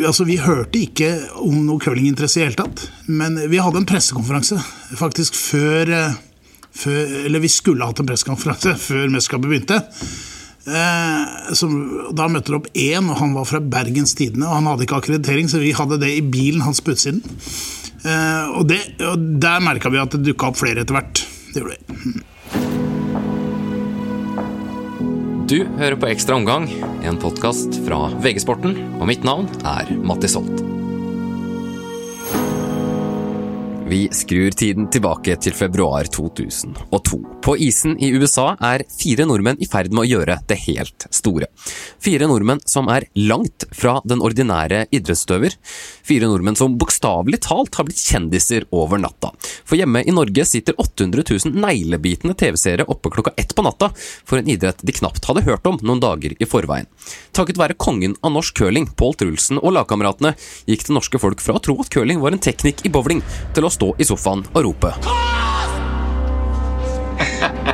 Altså, Vi hørte ikke om noe curlinginteresse i hele tatt. Men vi hadde en pressekonferanse faktisk før, eh, før Eller vi skulle hatt en pressekonferanse før mesterskapet begynte. Eh, som, da møtte det opp én, og han var fra Bergens Tidende. Og han hadde ikke akkreditering, så vi hadde det i bilen hans på utsiden. Eh, og, det, og der merka vi at det dukka opp flere etter hvert. Det gjorde det. Du hører på Ekstra omgang, en podkast fra VG-sporten, og mitt navn er Mattis Holt. Vi skrur tiden tilbake til februar 2002. På isen i USA er fire nordmenn i ferd med å gjøre det helt store. Fire nordmenn som er langt fra den ordinære idrettsutøver. Fire nordmenn som bokstavelig talt har blitt kjendiser over natta. For hjemme i Norge sitter 800 000 neglebitende TV-seere oppe klokka ett på natta for en idrett de knapt hadde hørt om noen dager i forveien. Takket være kongen av norsk curling, Pål Trulsen og lagkameratene, gikk det norske folk fra å tro at curling var en teknikk i bowling, til å stå i sofaen og rope Ha ha ha!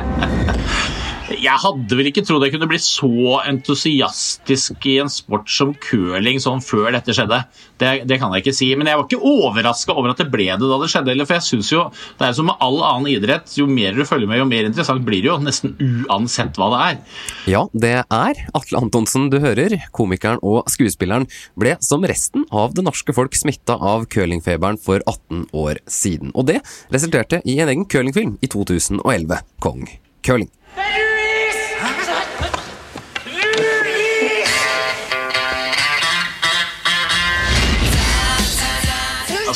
Jeg hadde vel ikke trodd jeg kunne bli så entusiastisk i en sport som curling sånn før dette skjedde. Det, det kan jeg ikke si. Men jeg var ikke overraska over at det ble det da det skjedde. For jeg synes jo, Det er som med all annen idrett, jo mer du følger med, jo mer interessant blir det jo. Nesten uansett hva det er. Ja, det er Atle Antonsen du hører. Komikeren og skuespilleren ble som resten av det norske folk smitta av curlingfeberen for 18 år siden. Og det resulterte i en egen curlingfilm i 2011, Kong Curling.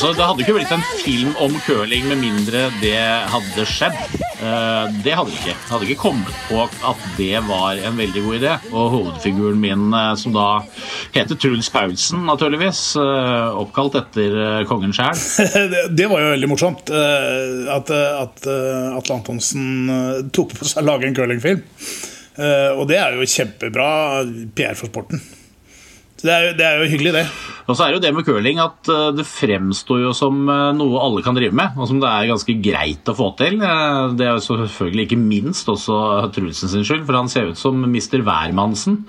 Altså, Det hadde ikke blitt en film om curling med mindre det hadde skjedd. Eh, det hadde ikke. Jeg hadde ikke kommet på at det var en veldig god idé. Og hovedfiguren min, eh, som da heter Truls Paulsen, naturligvis, eh, oppkalt etter kongen sjæl. det var jo veldig morsomt. At, at Atle Antonsen tok på seg å lage en curlingfilm. Og det er jo kjempebra PR for sporten. Det er, jo, det er jo hyggelig, det. Og så er det jo det med curling at eh, det fremstår jo som eh, noe alle kan drive med, og som det er ganske greit å få til. Eh, det er jo selvfølgelig ikke minst også Trulsen sin skyld, for han ser ut som Mr. Værmannsen.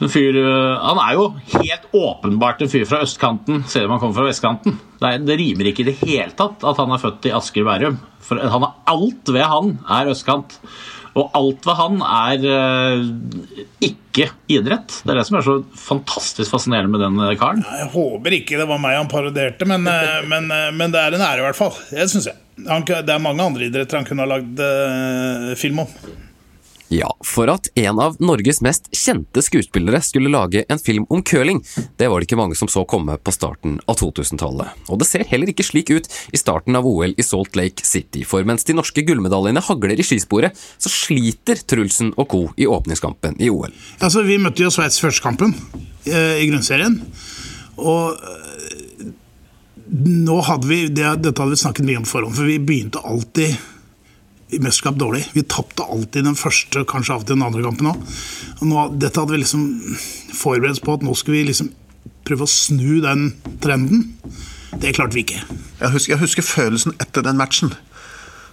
Fyr, han er jo helt åpenbart en fyr fra østkanten, selv om han kommer fra vestkanten. Det, det, rimer ikke i det hele tatt at han er født i Asker Bærum. For han, alt ved han er østkant. Og alt ved han er uh, ikke idrett. Det er det som er så fantastisk fascinerende med den eh, karen. Jeg håper ikke det var meg han parodierte, men, uh, men, men det er en ære, i hvert fall. Det syns jeg. Han, det er mange andre idretter han kunne ha lagd film om. Ja, for at en av Norges mest kjente skuespillere skulle lage en film om curling, det var det ikke mange som så komme på starten av 2000-tallet. Og det ser heller ikke slik ut i starten av OL i Salt Lake City, for mens de norske gullmedaljene hagler i skisporet, så sliter Trulsen og co. i åpningskampen i OL. Altså, Vi møtte jo Sveits førstekampen eh, i grunnserien, og eh, nå hadde vi, det, Dette hadde vi snakket mye om forhånd, for vi begynte alltid mesterskap dårlig. Vi tapte alltid den første, kanskje av og til den andre kampen òg. Dette hadde vi liksom forberedt på at nå skulle vi liksom prøve å snu den trenden. Det klarte vi ikke. Jeg husker, jeg husker følelsen etter den matchen.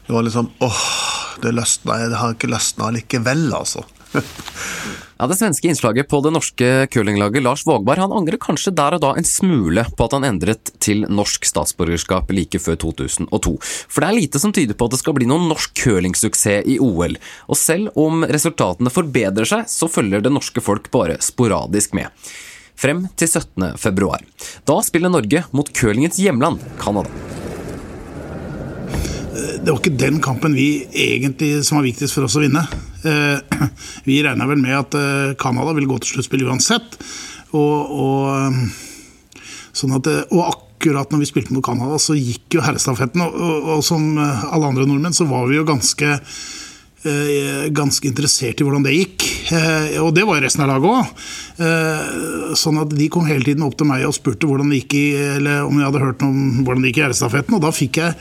Det var liksom åh, det løsna, det har ikke løsna likevel, altså. Ja, Det svenske innslaget på det norske curlinglaget Lars Vågberg han angrer kanskje der og da en smule på at han endret til norsk statsborgerskap like før 2002. For det er lite som tyder på at det skal bli noen norsk curlingsuksess i OL. Og selv om resultatene forbedrer seg, så følger det norske folk bare sporadisk med. Frem til 17. februar. Da spiller Norge mot curlingens hjemland, Canada det var ikke den kampen vi egentlig som var viktigst for oss å vinne. Eh, vi regna vel med at eh, Canada ville gå til sluttspill uansett. Og, og, sånn at, og, akkurat når vi spilte mot Canada, så gikk jo herrestafetten. Og, og, som alle andre nordmenn så var vi jo ganske, eh, ganske interessert i hvordan det gikk. Og det var resten av laget òg. Sånn at de kom hele tiden opp til meg og spurte hvordan det gikk i, eller om jeg hadde hørt om hvordan det gikk i herrestafetten. Og da fikk jeg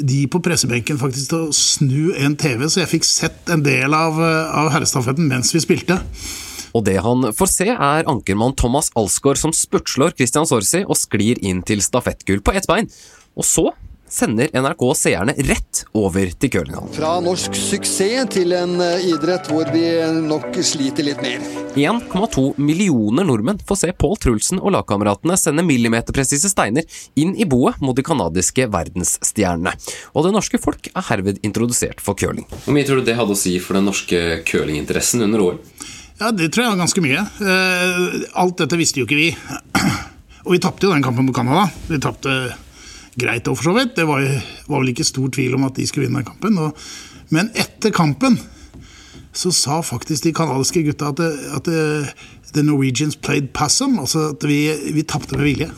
de på pressebenken faktisk til å snu en TV, så jeg fikk sett en del av, av herrestafetten mens vi spilte. Og det han får se, er ankermann Thomas Alsgaard som spurtslår Christian Sorsi og sklir inn til stafettgull på ett bein. Og så sender NRK seerne rett over til curlinghallen. Fra norsk suksess til en eh, idrett hvor vi nok sliter litt mer. 1,2 millioner nordmenn får se Pål Trulsen og lagkameratene sende millimeterpresise steiner inn i boet mot de canadiske verdensstjernene. Og det norske folk er herved introdusert for curling. Hvor mye tror du det hadde å si for den norske curlinginteressen under OL? Ja, Det tror jeg var ganske mye. Eh, alt dette visste jo ikke vi. Og vi tapte jo den kampen mot Canada. Vi tapte greit òg, for så vidt. Det var, var, vel ikke stor tvil om at de skulle vinne den kampen. Og, men etter kampen så sa faktisk de canadiske gutta at, det, at det, the Norwegians played passum, altså at vi, vi tapte med vilje.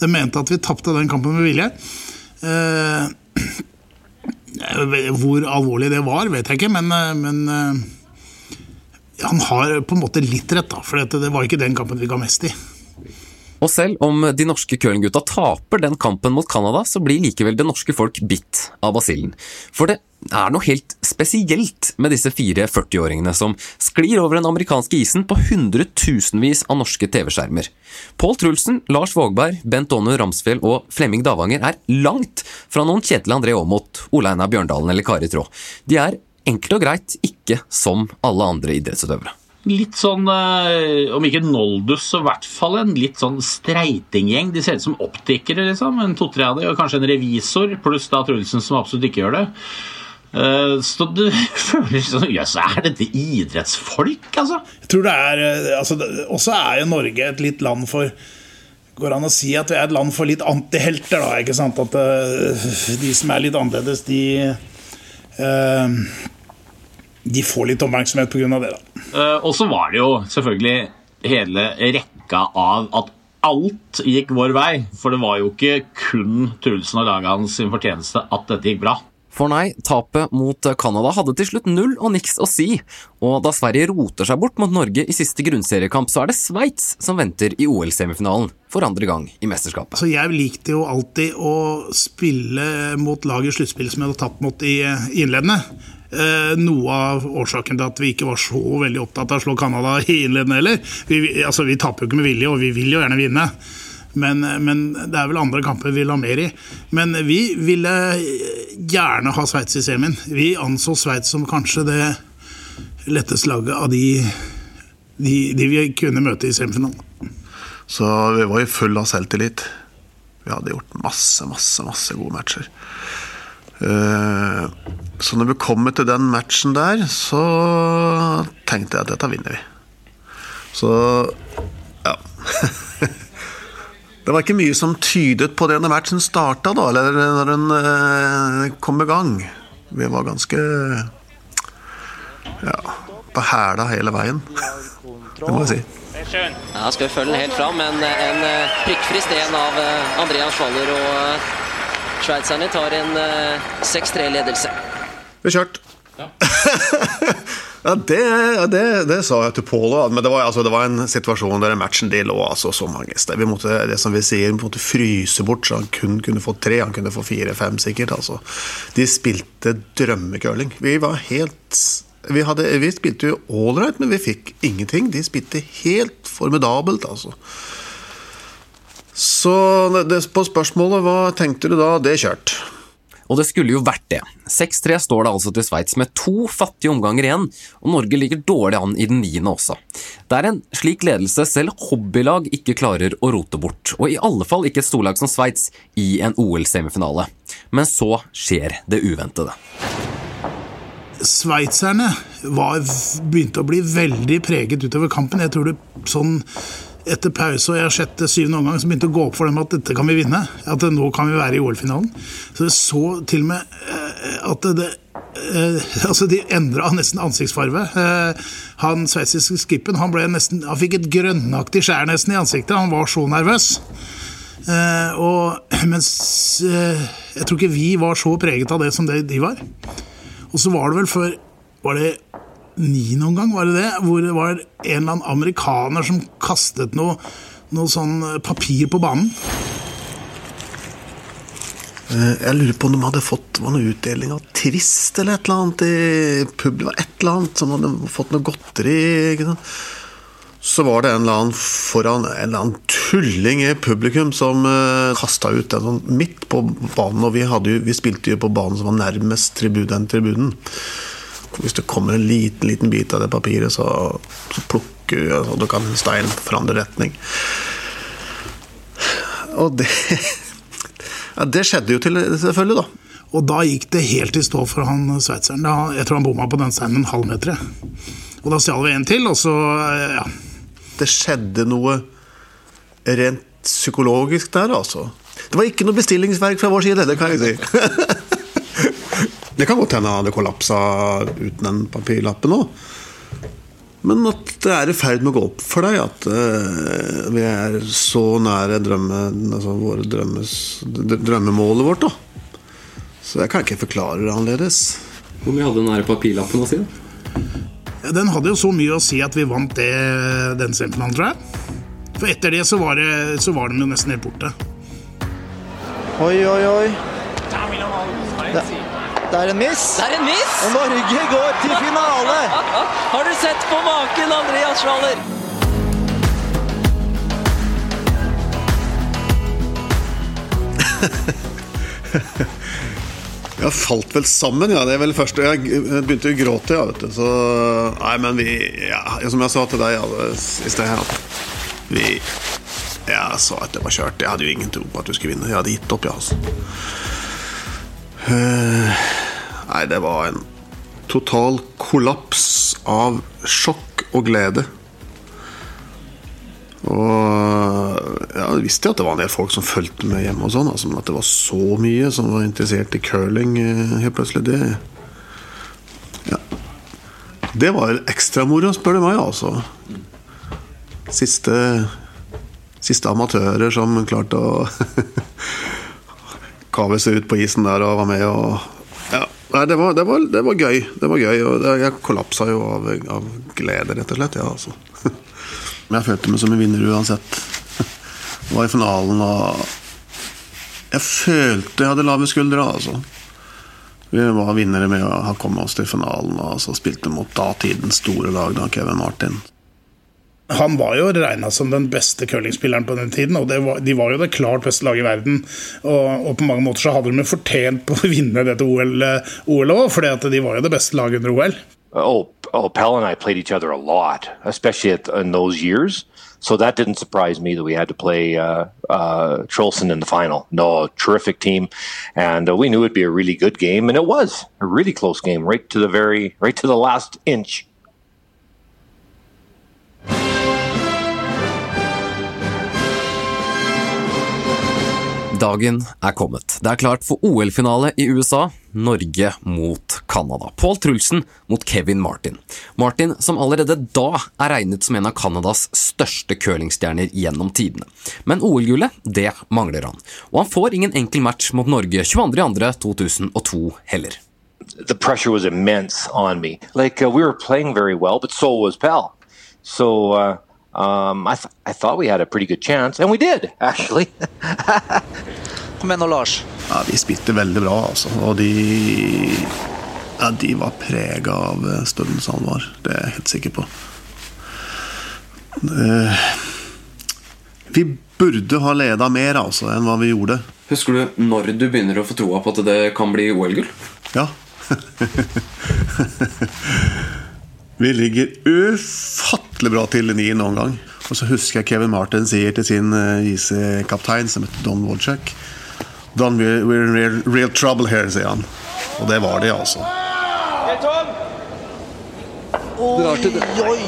De mente at vi tapte den kampen med vilje. Eh, hvor alvorlig det var, vet jeg ikke, men, men han har på en måte litt rett, da, for det var ikke den kampen vi ga mest i. Og selv om de norske curlinggutta taper den kampen mot Canada, så blir likevel det norske folk bitt av basillen. For det er noe helt spesielt med disse fire 40-åringene som sklir over den amerikanske isen på hundretusenvis av norske TV-skjermer. Pål Trulsen, Lars Vågberg, Bent Aanu Ramsfjell og Flemming Davanger er langt fra noen Kjetil André Aamodt, Ole Einar Bjørndalen eller Kari Traa. De er enkelt og greit ikke som alle andre idrettsutøvere litt sånn, eh, om ikke Noldus, så i hvert fall en litt sånn streitinggjeng. De ser ut som optikere, liksom. En to-tre av dem, og kanskje en revisor, pluss da Trulsen, som absolutt ikke gjør det. Eh, så du føler sånn Jøss, er dette idrettsfolk, altså? Jeg tror det er eh, altså, Også er jo Norge et litt land for Går an å si at vi er et land for litt antihelter, da. ikke sant? At de som er litt annerledes, de uh, de får litt oppmerksomhet pga. det. da. Uh, og så var det jo selvfølgelig hele rekka av at alt gikk vår vei. For det var jo ikke kun Trulsen og laget hans sin fortjeneste at dette gikk bra. For nei, tapet mot Canada hadde til slutt null og niks å si, og da Sverige roter seg bort mot Norge i siste grunnseriekamp, så er det Sveits som venter i OL-semifinalen for andre gang i mesterskapet. Så jeg likte jo alltid å spille mot lag i sluttspill som jeg hadde tapt mot i innledende. Eh, noe av årsaken til at vi ikke var så veldig opptatt av å slå Canada i innledende heller. Vi, altså, vi taper jo ikke med vilje, og vi vil jo gjerne vinne. Men, men, det er vel andre kamper vi ha mer i. Men vi ville gjerne ha Sveits i semien. Vi anså Sveits som kanskje det letteste laget av de, de, de vi kunne møte i semifinalen. Så vi var jo full av selvtillit. Vi hadde gjort masse, masse, masse gode matcher. Uh, så når vi kommer til den matchen der, så tenkte jeg at dette vinner vi. Så ja. det var ikke mye som tydet på det når matchen starta, da, eller når den eh, kom i gang. Vi var ganske ja, på hæla hele veien. det må jeg si. Ja, skal vi følge den helt fram, men en eh, prikkfri sten av eh, Andreas Waller og Sveitserne tar en 6-3-ledelse. Vi har kjørt. Ja. ja, det, det, det, sa jeg til Pål òg, men det var, altså, det var, en situasjon der matchen de lå altså så mange steder. Vi måtte, det som vi sier, vi måtte fryse bort, så han kun kunne få tre, han kunne få fire-fem sikkert. Altså. De spilte drømmecurling. Vi var helt vi, hadde, vi spilte jo ålreit, men vi fikk ingenting. De spilte helt formidabelt, altså. Så det, på spørsmålet hva tenkte du da, det kjørte kjørt. Og det skulle jo vært det. 6-3 står det altså til Sveits med to fattige omganger igjen, og Norge ligger dårlig an i den niende også. Det er en slik ledelse selv hobbylag ikke klarer å rote bort, og i alle fall ikke et storlag som Sveits i en OL-semifinale. Men så skjer det uventede. Sveitserne begynte å bli veldig preget utover kampen. Jeg tror det sånn etter pause og jeg sjette, syvende omgang så begynte det å gå opp for dem at dette kan vi vinne. At nå kan vi være i OL-finalen. Så det så til og med eh, at det, eh, altså De endra nesten ansiktsfarve. Eh, han sveitsiske skippen han, nesten, han fikk et grønnaktig skjær nesten i ansiktet. Han var så nervøs. Og, mens jeg tror ikke vi var så preget av det som det de var. Og så var det vel før Var det niende omgang, var det det? Hvor det var en eller annen amerikaner som kastet noe, noe sånn eh, papir på banen. Eh, jeg lurer på om de hadde fått var noe utdeling av Trist eller et eller annet i publikum. Et eller annet som hadde fått noe godteri. så var det en eller annen foran en eller annen tulling i publikum som uh, kasta ut den sånn midt på banen. Og vi, jo, vi, spilte jo på banen som var nærmest tribunen, tribunen. Hvis det kommer en liten liten bit av det papiret, så, så plukker du og Du kan steinen stein forandre retning. Og det ja, Det skjedde jo til, selvfølgelig, da. Og da gikk det helt i stå for han sveitseren. Jeg tror han bomma på den steinen en halv meter. Og da stjal vi en til, og så ja det skjedde noe rent psykologisk der, altså. Det var ikke noe bestillingsverk fra vår side, det kan jeg si. det kan godt hende han hadde kollapsa uten den papirlappen òg. Men at det er i ferd med å gå opp for deg at uh, vi er så nære drømmen, altså våre drømmes, drømmemålet vårt, da. Så jeg kan ikke forklare det annerledes. Hvor mye hadde den nære papirlappen å si? da? Den hadde jo så mye å si at vi vant det, den semifinalen, tror jeg. For etter det så var, det, så var de jo nesten helt borte. Oi, oi, oi. Det, er en miss. Det er en miss! Og Norge går til finale! Har du sett på maken, Andreas Schwaller? Jeg falt vel sammen, ja. Det er vel første Jeg begynte å gråte, ja. vet du Så Nei, men vi ja, Som jeg sa til deg ja, i sted her Vi Jeg sa at det var kjørt. Jeg hadde jo ingen tro på at du skulle vinne. Jeg hadde gitt opp, ja. Altså. Uh, nei, det var en total kollaps av sjokk og glede. Og ja, jeg visste at det var en del folk som fulgte med hjemme, og sånn, altså, men at det var så mye som var interessert i curling eh, helt plutselig, det ja. Det var ekstra moro, spør du meg, altså. Siste, siste amatører som klarte å kave seg ut på isen der og var med og Nei, det var, det var, det var gøy. Det var gøy, og jeg kollapsa jo av, av glede, rett og slett. Ja, altså. Jeg følte meg som en vinner uansett. Jeg var i finalen og Jeg følte jeg hadde lave skuldre, altså. Vi var vinnere med å ha kommet oss til finalen og så spilte mot datidens store lag, da, Kevin Martin. Han var jo regna som den beste curlingspilleren på den tiden, og var, de var jo det klart beste laget i verden. Og, og, på mange måter så hadde de fortjent på å vinne dette OL òg, for de var jo det beste laget under OL. Oh, oh, Pell and I played each other a lot, especially at, in those years. So that didn't surprise me that we had to play uh, uh, Trolson in the final. No, terrific team, and uh, we knew it'd be a really good game, and it was a really close game, right to the very, right to the last inch. Dagen er kommet. Det er klart for OL-finale i USA. Norge mot Canada. Paul Trulsen mot Kevin Martin. Martin som allerede da er regnet som en av Canadas største curlingstjerner gjennom tidene. Men OL-gullet, det mangler han. Og han får ingen enkel match mot Norge 22.2.2002 heller. The pressure was immense on me. Like uh, we were playing very well, but so was Pell. So uh, Um, I, th I, thought we had a pretty good chance, and we did, actually. Kom igjen nå, Lars. Ja, De spilte veldig bra, altså. Og de ja, de var prega av eh, stundens alvor. Det er jeg helt sikker på. Uh, vi burde ha leda mer altså, enn hva vi gjorde. Husker du når du begynner å få troa på at det kan bli OL-gull? Ja. Vi ligger ufattelig bra til i noen gang. Og så husker jeg Kevin Martin sier til sin uh, visekaptein, som heter Don Wojcik Don, we're, we're in real, real, trouble here, sier han. Og det var de, altså. Oi, det. Oi, oi,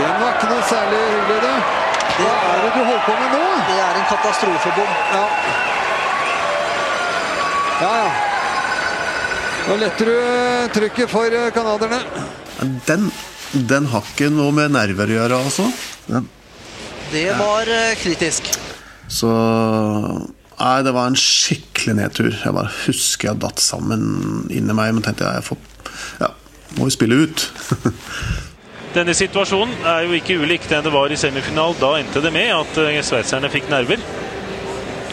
Den var ikke noe særlig hyggelig, det. Hva er det du holder på med nå? Det er en katastrofebom. Ja. ja, ja. Nå letter du eh, trykket for canadierne. Den, den har ikke noe med nerver å gjøre, altså. Den. Det var uh, kritisk. Så Nei, det var en skikkelig nedtur. Jeg bare husker jeg datt sammen inni meg, men tenkte jeg, jeg får, ja, må jo spille ut. Denne situasjonen er jo ikke ulik den det var i semifinalen. Da endte det med at uh, sveitserne fikk nerver,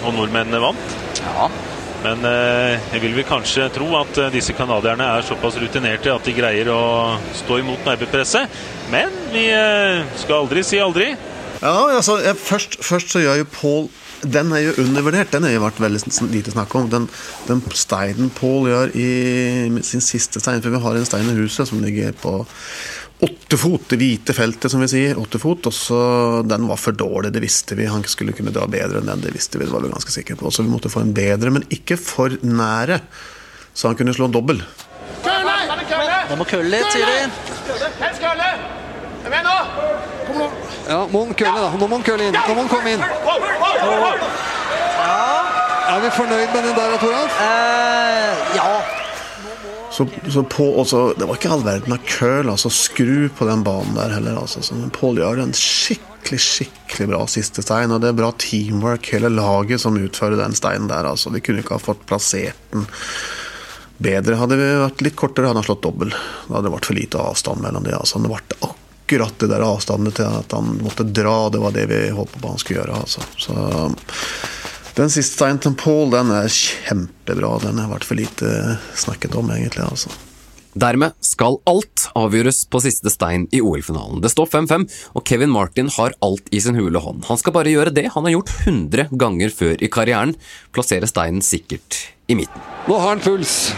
og nordmennene vant. Ja. Men eh, jeg vil vel kanskje tro at eh, disse canadierne er såpass rutinerte at de greier å stå imot nervepresset. Men vi eh, skal aldri si aldri. Ja, altså, jeg, først, først så gjør jo Paul Den er jo undervurdert. Den har jo vært veldig lite snakk om. Den, den steinen Paul gjør i sin siste stein, for vi har en stein i huset som ligger på åtte fot, det hvite feltet, som vi sier. åtte fot, og så Den var for dårlig, det visste vi. Han skulle kunne dra bedre enn den, det visste vi. det var vi ganske sikre på. Så vi måtte få en bedre, men ikke for nære. Så han kunne slå en dobbel. Det må kølle litt, sier de. Ja, må han kølle, da. Nå må han kølle inn. Nå må han komme inn. Er vi fornøyd med den der, Toralf? Eh, ja. Så, så på, også, det var ikke all verden av curl, altså skru på den banen der heller. Altså. Så Pål gjør en skikkelig skikkelig bra siste stein, og det er bra teamwork, hele laget som utfører den steinen der. Altså. Vi kunne ikke ha fått plassert den bedre. Hadde vi vært litt kortere, hadde han slått dobbel. Da hadde det vært for lite avstand mellom de. Altså. Det ble akkurat det der avstanden til at han måtte dra, det var det vi håpet på han skulle gjøre. Altså. Så den siste steinen til Paul den er kjempebra. Den har vært for lite snakket om, egentlig. altså. Dermed skal alt avgjøres på siste stein i OL-finalen. Det står 5-5, og Kevin Martin har alt i sin hule hånd. Han skal bare gjøre det han har gjort 100 ganger før i karrieren, plassere steinen sikkert i midten. Nå har han puls.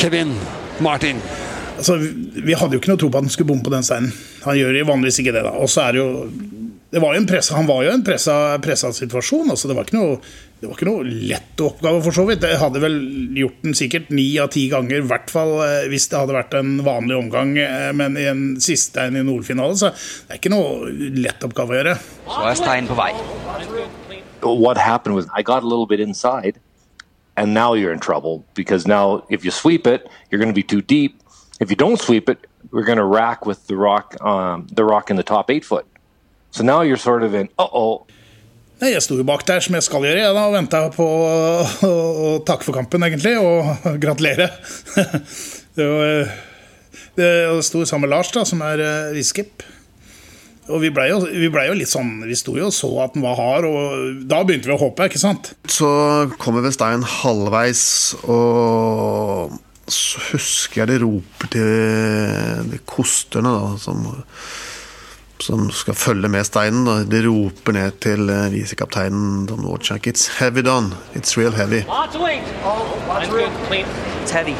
Kevin Martin. Altså, vi- vi hadde jo ikke noe tro på at han skulle bomme på den steinen. Han gjør jo vanligvis ikke det, da. Og så er det jo det var jo en pressa, Han var jo i en pressa, pressa situasjon. altså Det var ikke noe, det var ikke noe lett oppgave, for så vidt. Jeg hadde vel gjort den sikkert ni av ti ganger, i hvert fall eh, hvis det hadde vært en vanlig omgang. eh, Men i en siste en i Nordfinale, så det er ikke noe lett oppgave å gjøre. Så er Stein på vei. what happened was I got a little bit inside, and now you're in trouble because now if you sweep it, you're going to be too deep. If you don't sweep it, we're going to rack with the rock, um, the rock in the top eight foot. So now you're sort of in, uh oh. Nei, Jeg sto jo bak der, som jeg skal gjøre, jeg da, og venta på å, takke for kampen, egentlig, og gratulere. Det, var, det sto sammen med Lars, da, som er uh. Og vi blei jo, vi ble jo litt sånn Vi sto jo og så at den var hard, og da begynte vi å håpe, ikke sant? Så kommer vel halvveis, og så husker jeg de roper til de kosterne da, som, som skal følge med steinen. Da. De roper ned til eh, visekapteinen Don Wojcik. It's heavy, Don. It's real heavy. It's heavy.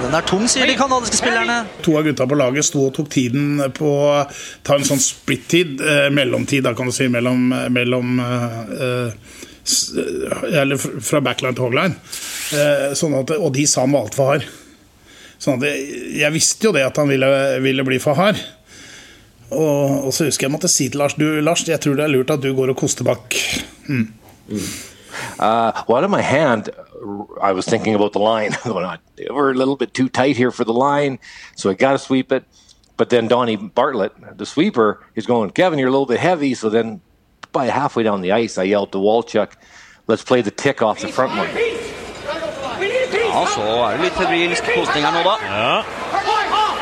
Den er tung, sier de kanadiske spillerne. To av gutta på laget sto og tok tiden på å ta en sånn split-tid, eh, mellomtid, da kan du si, mellom, mellom eh, s- Eller fra backline til hogline. Eh, sånn at, og de sa han var altfor hard. Sånn at jeg, jeg visste jo det at han ville, ville bli for hard. Og, og så husker jeg måtte si til Lars Du, Lars, jeg tror det er lurt at du går og koster bak. Mm. Uh, well, my hand, I was thinking about the line. we're a little bit too tight here for the line, so I got to sweep it. But then Donnie Bartlett, the sweeper, is going, Kevin, you're a little bit heavy. So then, by halfway down the ice, I yelled to Walchuk, let's play the tick off the front one. Ja, så er det litt febrilsk kosting her nå, da.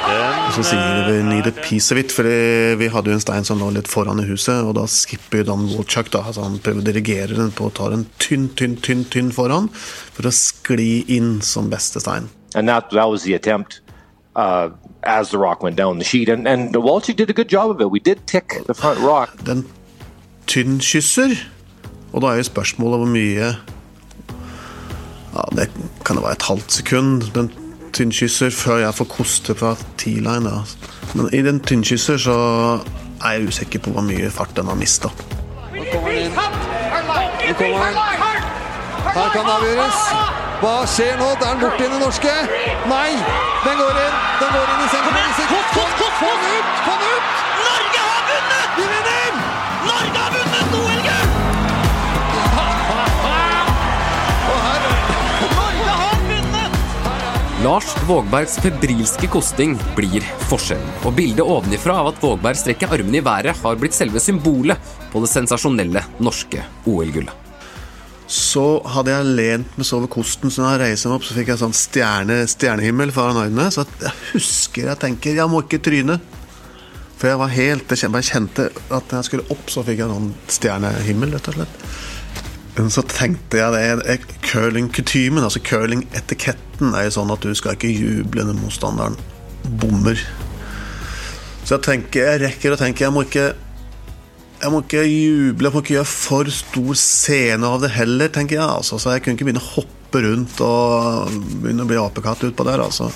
Og så sier vi need a piece of it, for vi hadde jo en stein som lå litt foran i huset, og da skipper Dan Wolchuk, da. Altså han prøver å dirigere den på å ta den tynn, tynn, tynn, tynn foran, for å skli inn som beste stein. And that, that was the attempt uh, as the rock went down the sheet. And, and Walchuk did a good job of it. We did tick the front rock. Den tynnkysser, og da er jo spørsmålet hvor mye Ja, det kan det være et halvt sekund. Den tynnkysser før jeg får koste fra T-line. Men i den tynnkysser så er jeg usikker på hvor mye fart den har mista. Nå kommer han inn. Nå kommer han. Her kan det avgjøres. Hva skjer nå? Det er den borti den norske. Nei! Den går inn. Den går inn i sengen. Få få kom, kom, den ut! Lars Vågbergs febrilske kosting blir forskjellen, og bildet ovenifra av at Vågberg strekker armene i været, har blitt selve symbolet på det sensasjonelle norske OL-gullet. Så hadde jeg lent meg over kosten, så når jeg reiser meg opp, så fikk jeg sånn stjerne, stjernehimmel foran øynene. Så jeg husker jeg tenker jeg må ikke tryne. For jeg var helt Jeg kjente at jeg skulle opp, så fikk jeg sånn stjernehimmel, rett og slett. Så tenkte jeg det curlingkutymen, altså curlingetiketten, er jo sånn at du skal ikke juble når motstanderen bommer. Så jeg tenker, jeg rekker å tenke Jeg må ikke jeg må ikke juble, jeg må ikke gjøre for stor scene av det heller, tenker jeg. Altså. Så jeg kunne ikke begynne å hoppe rundt og begynne å bli apekatt utpå der. Altså.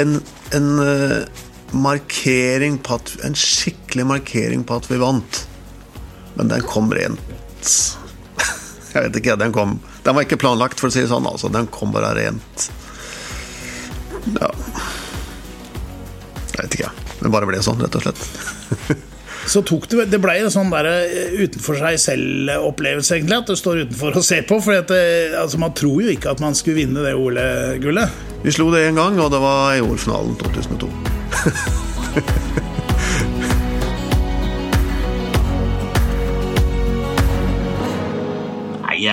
En, en uh, markering på at En skikkelig markering på at vi vant. Men den kom rent Jeg vet ikke, den kom Den var ikke planlagt, for å si det sånn. Altså. Den kom bare rent Ja Jeg vet ikke, Det bare ble sånn, rett og slett. så tok det Det ble en sånn der eh, utenfor seg selv-opplevelse, egentlig. At du står utenfor og ser på. For altså, man tror jo ikke at man skulle vinne det OL-gullet. Vi slo det én gang, og det var i OL-finalen 2002.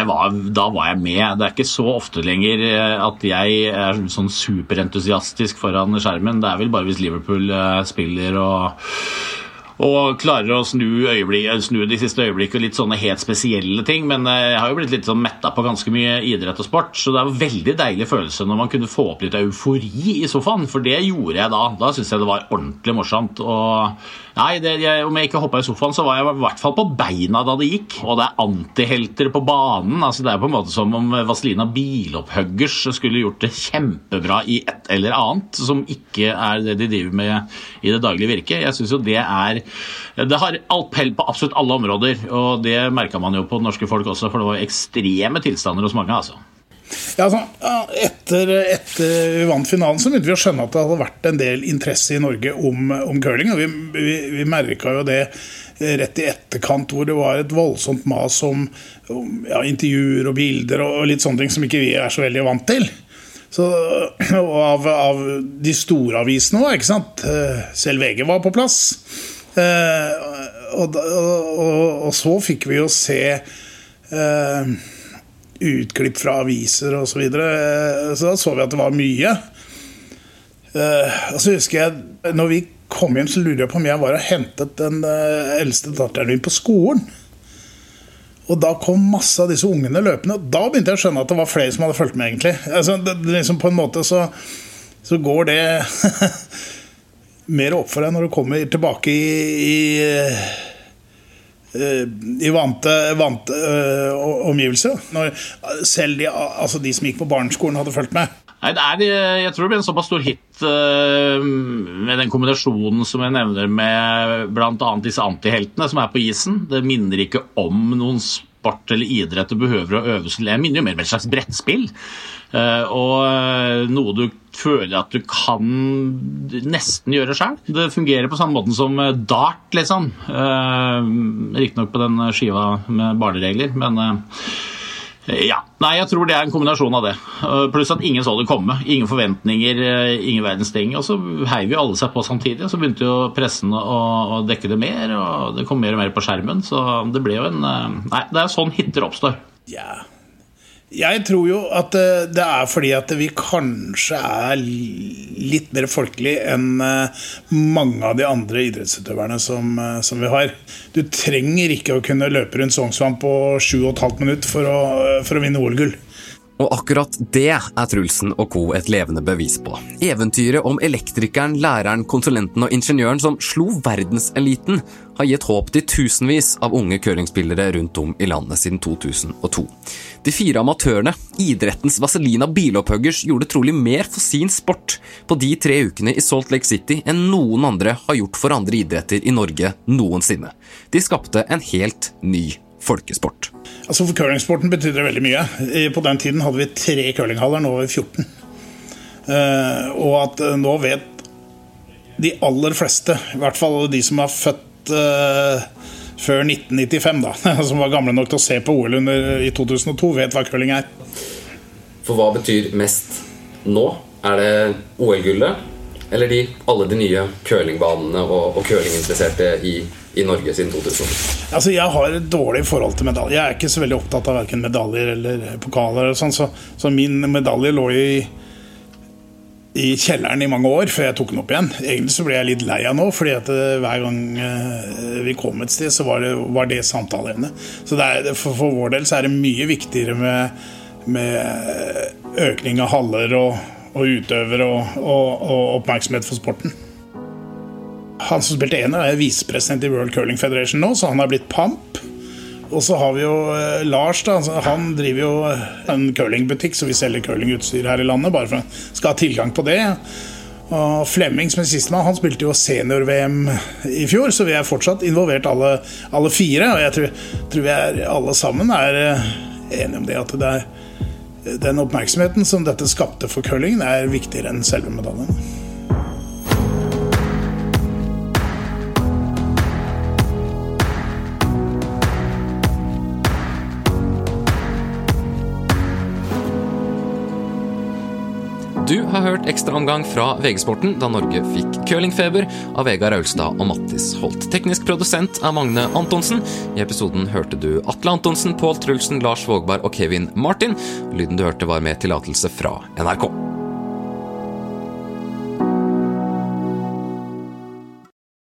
Var, da var jeg med. Det er ikke så ofte lenger eh, at jeg er sånn superentusiastisk foran skjermen. Det er vel bare hvis Liverpool eh, spiller og og klarer å snu, snu de siste øyeblikkene litt sånne helt spesielle ting. Men eh, jeg har jo blitt litt sånn metta på ganske mye idrett og sport, så det er en veldig deilig følelse når man kunne få opp litt eufori i sofaen, for det gjorde jeg da. Da syns jeg det var ordentlig morsomt. og Nei, det, jeg, Om jeg ikke hoppa i sofaen, så var jeg i hvert fall på beina da det gikk. Og det er antihelter på banen. altså Det er på en måte som om Vazelina Bilopphuggers skulle gjort det kjempebra i et eller annet som ikke er det de driver med i det daglige virket. Jeg synes jo Det er Det har alt hell på absolutt alle områder, og det merka man jo på det norske folk også, for det var ekstreme tilstander hos mange. altså. Ja, altså, etter, etter vi vant finalen, så begynte vi å skjønne at det hadde vært en del interesse i Norge om, om curling. og Vi, vi, vi merka jo det rett i etterkant, hvor det var et voldsomt mas om, om ja, intervjuer og bilder og, og, litt sånne ting som ikke vi er så veldig vant til. Så, og av, av de store avisene òg, ikke sant. Eh, selv VG var på plass. Eh, og, og, og, så fikk vi jo se eh, utklipp fra aviser osv. Så, videre. så da så vi at det var mye. Eh, og så husker jeg når vi kom hjem, så lurer jeg på om jeg var og hentet den eh, eldste datteren min på skolen. Og da kom masse av disse ungene løpende. Og da begynte jeg å skjønne at det var flere som hadde fulgt med. egentlig altså, det, liksom På en måte så, så går det mer opp for deg når du kommer tilbake i, i Eh, i vante, vante øh, omgivelser. Selv de, altså de, som gikk på barneskolen, hadde fulgt med. Nei, er, jeg tror det blir en såpass stor hit øh, med den kombinasjonen som jeg nevner med bl.a. disse antiheltene som er på isen. Det minner ikke om noen sport eller idrett du behøver å øve seg Jeg minner jo mer om et slags brettspill. Uh, og noe du føler at du kan nesten gjøre sjøl. Det fungerer på samme måten som eh, dart, liksom. Uh, Riktignok på den skiva med barneregler, men uh, ja. Nei, jeg tror det er en kombinasjon av det. Pluss at ingen så det komme. Ingen forventninger, ingen verdens ting. Og så heiv jo alle seg på samtidig, og så begynte jo pressen å, å, dekke det mer, og det kom mer og mer på skjermen, så det ble jo en Nei, det er sånn hitter oppstår. Ja, jeg tror jo at eh, det er fordi at vi kanskje er litt mer folkelig enn eh, mange av de andre idrettsutøverne som, eh, som vi har. Du trenger ikke å kunne løpe rundt Sognsvann på 7,5 minutter for å, for å vinne OL-gull. Og akkurat det er Trulsen og co. et levende bevis på. Eventyret om elektrikeren, læreren, konsulenten og ingeniøren som slo verdenseliten, har gitt håp til tusenvis av unge curlingspillere rundt om i landet siden 2002. De fire amatørene, idrettens Vazelina Bilopphuggers, gjorde trolig mer for sin sport på de tre ukene i Salt Lake City enn noen andre har gjort for andre idretter i Norge noensinne. De skapte en helt ny folkesport. Altså For curlingsporten betydde det veldig mye. På den tiden hadde vi tre curlinghaller, nå har vi 14. Uh, og at uh, nå vet de aller fleste, i hvert fall de som er født uh, før 1995, da, som var gamle nok til å se på OL i 2002, vet hva curling er. For hva betyr mest nå? Er det OL-gullet, eller de, alle de nye curlingbanene og, og curlinginteresserte i i Norge siden 2000? Altså, jeg har et dårlig forhold til medaljer. Jeg er ikke så veldig opptatt av verken medaljer eller pokaler. Sånn, så, så, min medalje lå i i kjelleren i mange år før jeg tok den opp igjen. Egentlig så ble jeg litt lei av nå, fordi at eh, hver gang eh, vi kom et sted, så var det, var det samtaleevne. Så det er, for, for vår del så er det mye viktigere med, med økning av haller og, og utøvere og, og, og, oppmerksomhet for sporten. Han som spilte ener, er visepresident i World Curling Federation nå, så han har blitt pamp. Og så har vi jo eh, Lars. da, Han driver jo en curlingbutikk, så vi selger curlingutstyr her i landet. Bare for å skal ha tilgang på det. Og Flemming som er sistemann, han spilte jo senior-VM i fjor, så vi er fortsatt involvert alle, alle fire. Og jeg tror, tror vi er, alle sammen er eh, enige om det at det er, den oppmerksomheten som dette skapte for curlingen, er viktigere enn selve medaljen. Du har hørt ekstraomgang fra VG-sporten da Norge fikk curlingfeber av Vegard Aulstad og Mattis Holt. Teknisk produsent er Magne Antonsen. I episoden hørte du Atle Antonsen, Pål Trulsen, Lars Vågberg og Kevin Martin. Lyden du hørte var med tillatelse fra NRK.